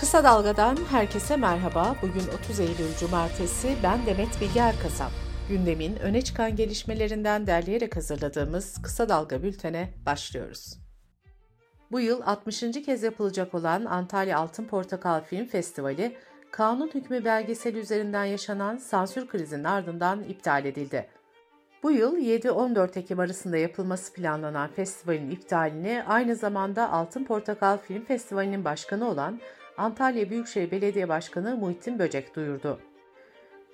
Kısa Dalga'dan herkese merhaba. Bugün 30 Eylül Cumartesi. Ben Demet Bilge Erkasap. Gündemin öne çıkan gelişmelerinden derleyerek hazırladığımız Kısa Dalga bültene başlıyoruz. Bu yıl 60. kez yapılacak olan Antalya Altın Portakal Film Festivali, kanun hükmü belgeseli üzerinden yaşanan sansür krizinin ardından iptal edildi. Bu yıl 7-14 Ekim arasında yapılması planlanan festivalin iptalini aynı zamanda Altın Portakal Film Festivali'nin başkanı olan Antalya Büyükşehir Belediye Başkanı Muhittin Böcek duyurdu.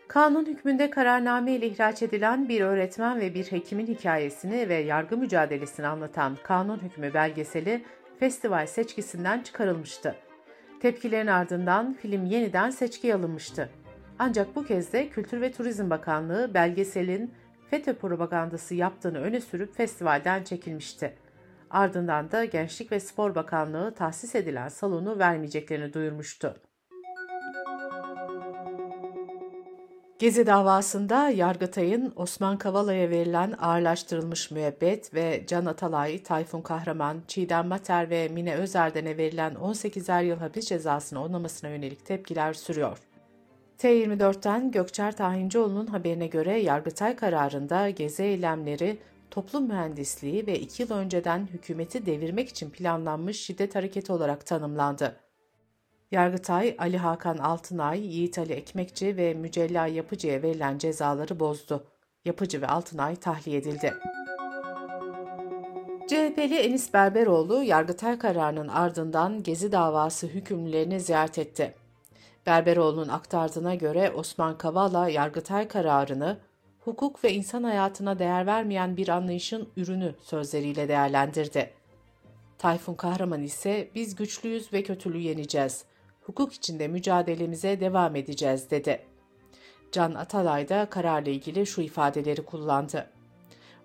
Kanun hükmünde kararname ile ihraç edilen bir öğretmen ve bir hekimin hikayesini ve yargı mücadelesini anlatan Kanun Hükmü belgeseli festival seçkisinden çıkarılmıştı. Tepkilerin ardından film yeniden seçkiye alınmıştı. Ancak bu kez de Kültür ve Turizm Bakanlığı belgeselin FETÖ propagandası yaptığını öne sürüp festivalden çekilmişti. Ardından da Gençlik ve Spor Bakanlığı tahsis edilen salonu vermeyeceklerini duyurmuştu. Gezi davasında Yargıtay'ın Osman Kavala'ya verilen ağırlaştırılmış müebbet ve Can Atalay, Tayfun Kahraman, Çiğdem Mater ve Mine Özerden'e verilen 18'er yıl hapis cezasını onamasına yönelik tepkiler sürüyor. T24'ten Gökçer Tahincioğlu'nun haberine göre Yargıtay kararında gezi eylemleri toplum mühendisliği ve iki yıl önceden hükümeti devirmek için planlanmış şiddet hareketi olarak tanımlandı. Yargıtay, Ali Hakan Altınay, Yiğit Ali Ekmekçi ve Mücella Yapıcı'ya verilen cezaları bozdu. Yapıcı ve Altınay tahliye edildi. CHP'li Enis Berberoğlu, Yargıtay kararının ardından Gezi davası hükümlülerini ziyaret etti. Berberoğlu'nun aktardığına göre Osman Kavala, Yargıtay kararını hukuk ve insan hayatına değer vermeyen bir anlayışın ürünü sözleriyle değerlendirdi. Tayfun Kahraman ise biz güçlüyüz ve kötülüğü yeneceğiz. Hukuk içinde mücadelemize devam edeceğiz dedi. Can Atalay da kararla ilgili şu ifadeleri kullandı.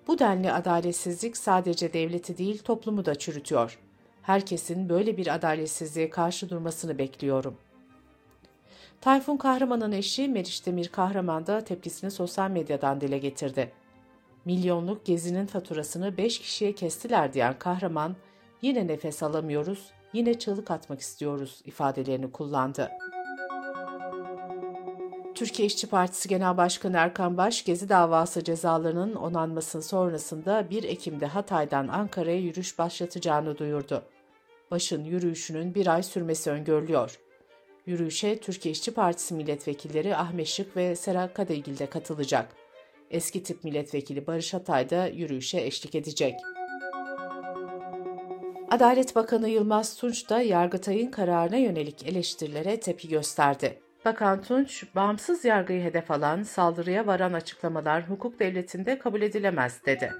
Bu denli adaletsizlik sadece devleti değil toplumu da çürütüyor. Herkesin böyle bir adaletsizliğe karşı durmasını bekliyorum.'' Tayfun Kahraman'ın eşi Meriç Demir Kahraman da tepkisini sosyal medyadan dile getirdi. Milyonluk gezinin faturasını 5 kişiye kestiler diyen Kahraman, yine nefes alamıyoruz, yine çığlık atmak istiyoruz ifadelerini kullandı. Türkiye İşçi Partisi Genel Başkanı Erkan Baş, Gezi davası cezalarının onanmasının sonrasında 1 Ekim'de Hatay'dan Ankara'ya yürüyüş başlatacağını duyurdu. Baş'ın yürüyüşünün bir ay sürmesi öngörülüyor. Yürüyüşe Türkiye İşçi Partisi milletvekilleri Ahmet Şık ve Sera Kadıgil de katılacak. Eski tip milletvekili Barış Atay da yürüyüşe eşlik edecek. Adalet Bakanı Yılmaz Tunç da Yargıtay'ın kararına yönelik eleştirilere tepki gösterdi. Bakan Tunç, bağımsız yargıyı hedef alan, saldırıya varan açıklamalar hukuk devletinde kabul edilemez dedi.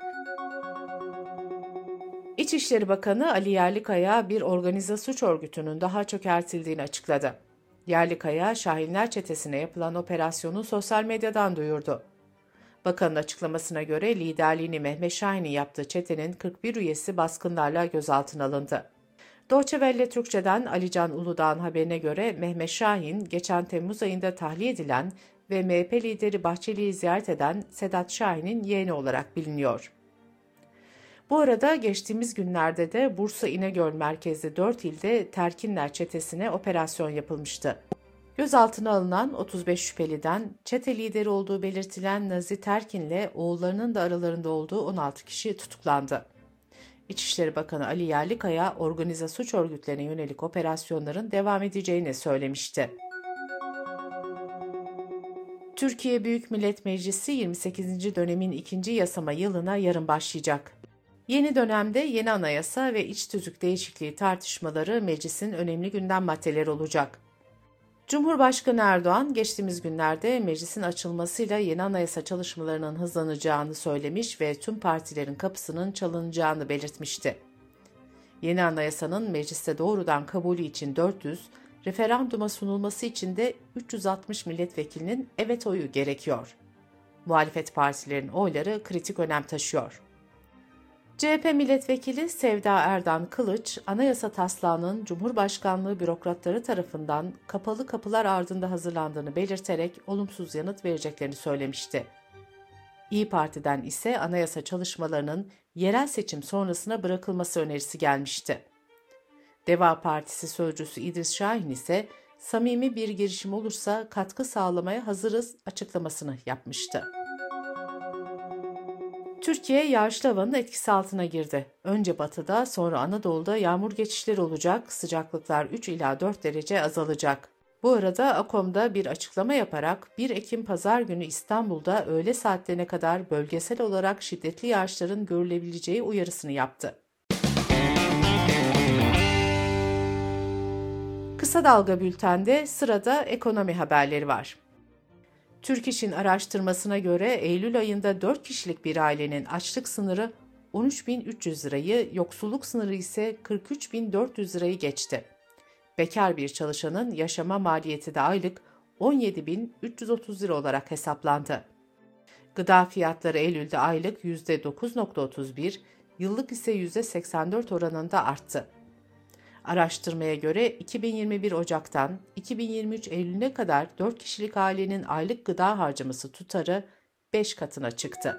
İçişleri Bakanı Ali Yerlikaya bir organize suç örgütünün daha çökertildiğini açıkladı. Yerlikaya, Şahinler çetesine yapılan operasyonu sosyal medyadan duyurdu. Bakanın açıklamasına göre liderliğini Mehmet Şahin'in yaptığı çetenin 41 üyesi baskınlarla gözaltına alındı. Deutsche Welle Türkçe'den Alican Uludağ'ın haberine göre Mehmet Şahin, geçen Temmuz ayında tahliye edilen ve MHP lideri Bahçeli'yi ziyaret eden Sedat Şahin'in yeğeni olarak biliniyor. Bu arada geçtiğimiz günlerde de Bursa İnegöl merkezli 4 ilde Terkinler çetesine operasyon yapılmıştı. Gözaltına alınan 35 şüpheliden çete lideri olduğu belirtilen Nazi Terkin'le oğullarının da aralarında olduğu 16 kişi tutuklandı. İçişleri Bakanı Ali Yerlikaya organize suç örgütlerine yönelik operasyonların devam edeceğini söylemişti. Türkiye Büyük Millet Meclisi 28. dönemin ikinci yasama yılına yarın başlayacak. Yeni dönemde yeni anayasa ve iç tüzük değişikliği tartışmaları meclisin önemli gündem maddeleri olacak. Cumhurbaşkanı Erdoğan geçtiğimiz günlerde meclisin açılmasıyla yeni anayasa çalışmalarının hızlanacağını söylemiş ve tüm partilerin kapısının çalınacağını belirtmişti. Yeni anayasanın mecliste doğrudan kabulü için 400, referanduma sunulması için de 360 milletvekilinin evet oyu gerekiyor. Muhalefet partilerin oyları kritik önem taşıyor. CHP milletvekili Sevda Erdan Kılıç, anayasa taslağının Cumhurbaşkanlığı bürokratları tarafından kapalı kapılar ardında hazırlandığını belirterek olumsuz yanıt vereceklerini söylemişti. İyi Parti'den ise anayasa çalışmalarının yerel seçim sonrasına bırakılması önerisi gelmişti. Deva Partisi sözcüsü İdris Şahin ise samimi bir girişim olursa katkı sağlamaya hazırız açıklamasını yapmıştı. Türkiye yağışlı havanın etkisi altına girdi. Önce batıda sonra Anadolu'da yağmur geçişleri olacak, sıcaklıklar 3 ila 4 derece azalacak. Bu arada AKOM'da bir açıklama yaparak 1 Ekim pazar günü İstanbul'da öğle saatlerine kadar bölgesel olarak şiddetli yağışların görülebileceği uyarısını yaptı. Kısa Dalga Bülten'de sırada ekonomi haberleri var. Türk İş'in araştırmasına göre Eylül ayında 4 kişilik bir ailenin açlık sınırı 13.300 lirayı, yoksulluk sınırı ise 43.400 lirayı geçti. Bekar bir çalışanın yaşama maliyeti de aylık 17.330 lira olarak hesaplandı. Gıda fiyatları Eylül'de aylık %9.31, yıllık ise %84 oranında arttı. Araştırmaya göre 2021 Ocak'tan 2023 Eylül'e kadar 4 kişilik ailenin aylık gıda harcaması tutarı 5 katına çıktı.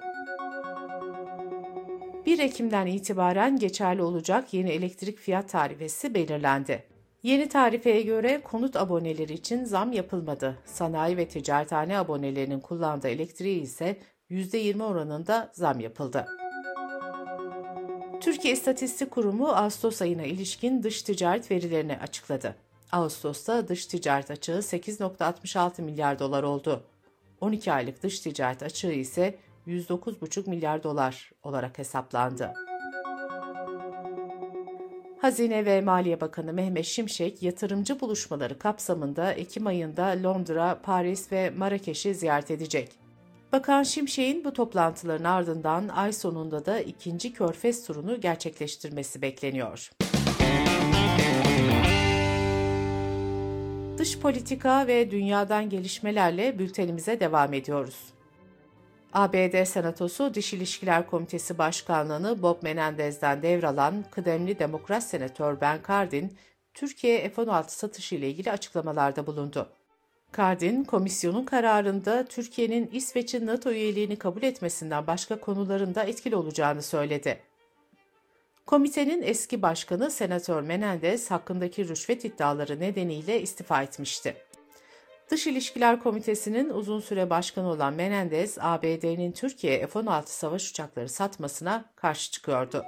1 Ekim'den itibaren geçerli olacak yeni elektrik fiyat tarifesi belirlendi. Yeni tarifeye göre konut aboneleri için zam yapılmadı. Sanayi ve ticarethane abonelerinin kullandığı elektriği ise %20 oranında zam yapıldı. Türkiye İstatistik Kurumu Ağustos ayına ilişkin dış ticaret verilerini açıkladı. Ağustos'ta dış ticaret açığı 8.66 milyar dolar oldu. 12 aylık dış ticaret açığı ise 109,5 milyar dolar olarak hesaplandı. Hazine ve Maliye Bakanı Mehmet Şimşek yatırımcı buluşmaları kapsamında Ekim ayında Londra, Paris ve Marrakeş'i ziyaret edecek. Bakan Şimşek'in bu toplantıların ardından ay sonunda da ikinci Körfez turunu gerçekleştirmesi bekleniyor. Dış politika ve dünyadan gelişmelerle bültenimize devam ediyoruz. ABD Senatosu Dış İlişkiler Komitesi Başkanlığı'nı Bob Menendez'den devralan kıdemli Demokrat Senatör Ben Cardin, Türkiye F-16 satışı ile ilgili açıklamalarda bulundu. Cardin, komisyonun kararında Türkiye'nin İsveç'in NATO üyeliğini kabul etmesinden başka konularında etkili olacağını söyledi. Komitenin eski başkanı Senatör Menendez hakkındaki rüşvet iddiaları nedeniyle istifa etmişti. Dış İlişkiler Komitesi'nin uzun süre başkanı olan Menendez, ABD'nin Türkiye F-16 savaş uçakları satmasına karşı çıkıyordu.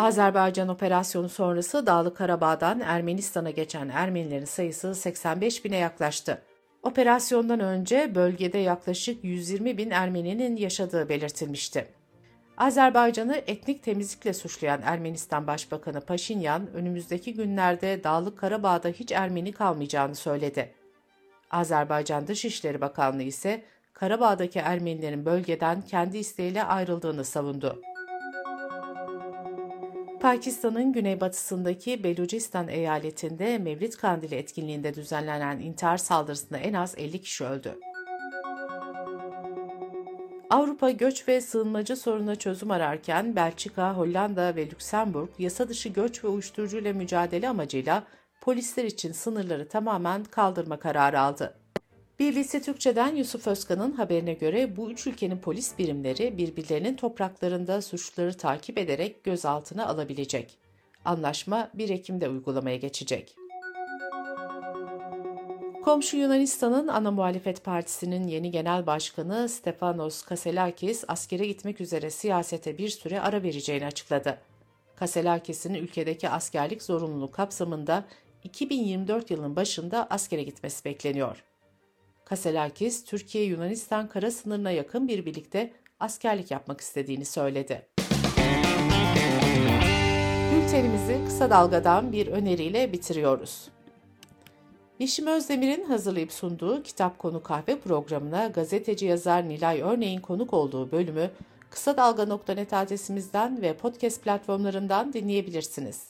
Azerbaycan operasyonu sonrası Dağlık Karabağ'dan Ermenistan'a geçen Ermenilerin sayısı 85 bine yaklaştı. Operasyondan önce bölgede yaklaşık 120 bin Ermeninin yaşadığı belirtilmişti. Azerbaycan'ı etnik temizlikle suçlayan Ermenistan Başbakanı Paşinyan, önümüzdeki günlerde Dağlık Karabağ'da hiç Ermeni kalmayacağını söyledi. Azerbaycan Dışişleri Bakanlığı ise Karabağ'daki Ermenilerin bölgeden kendi isteğiyle ayrıldığını savundu. Pakistan'ın güneybatısındaki Belucistan eyaletinde Mevlid Kandili etkinliğinde düzenlenen intihar saldırısında en az 50 kişi öldü. Avrupa göç ve sığınmacı sorununa çözüm ararken Belçika, Hollanda ve Lüksemburg yasa dışı göç ve uyuşturucuyla mücadele amacıyla polisler için sınırları tamamen kaldırma kararı aldı. BBC Türkçe'den Yusuf Özkan'ın haberine göre bu üç ülkenin polis birimleri birbirlerinin topraklarında suçluları takip ederek gözaltına alabilecek. Anlaşma 1 Ekim'de uygulamaya geçecek. Komşu Yunanistan'ın ana muhalefet partisinin yeni genel başkanı Stefanos Kaselakis askere gitmek üzere siyasete bir süre ara vereceğini açıkladı. Kaselakis'in ülkedeki askerlik zorunluluğu kapsamında 2024 yılının başında askere gitmesi bekleniyor. Kaselakis, Türkiye-Yunanistan kara sınırına yakın bir birlikte askerlik yapmak istediğini söyledi. Bültenimizi kısa dalgadan bir öneriyle bitiriyoruz. Yeşim Özdemir'in hazırlayıp sunduğu Kitap Konu Kahve programına gazeteci yazar Nilay Örneğin konuk olduğu bölümü kısa dalga.net adresimizden ve podcast platformlarından dinleyebilirsiniz.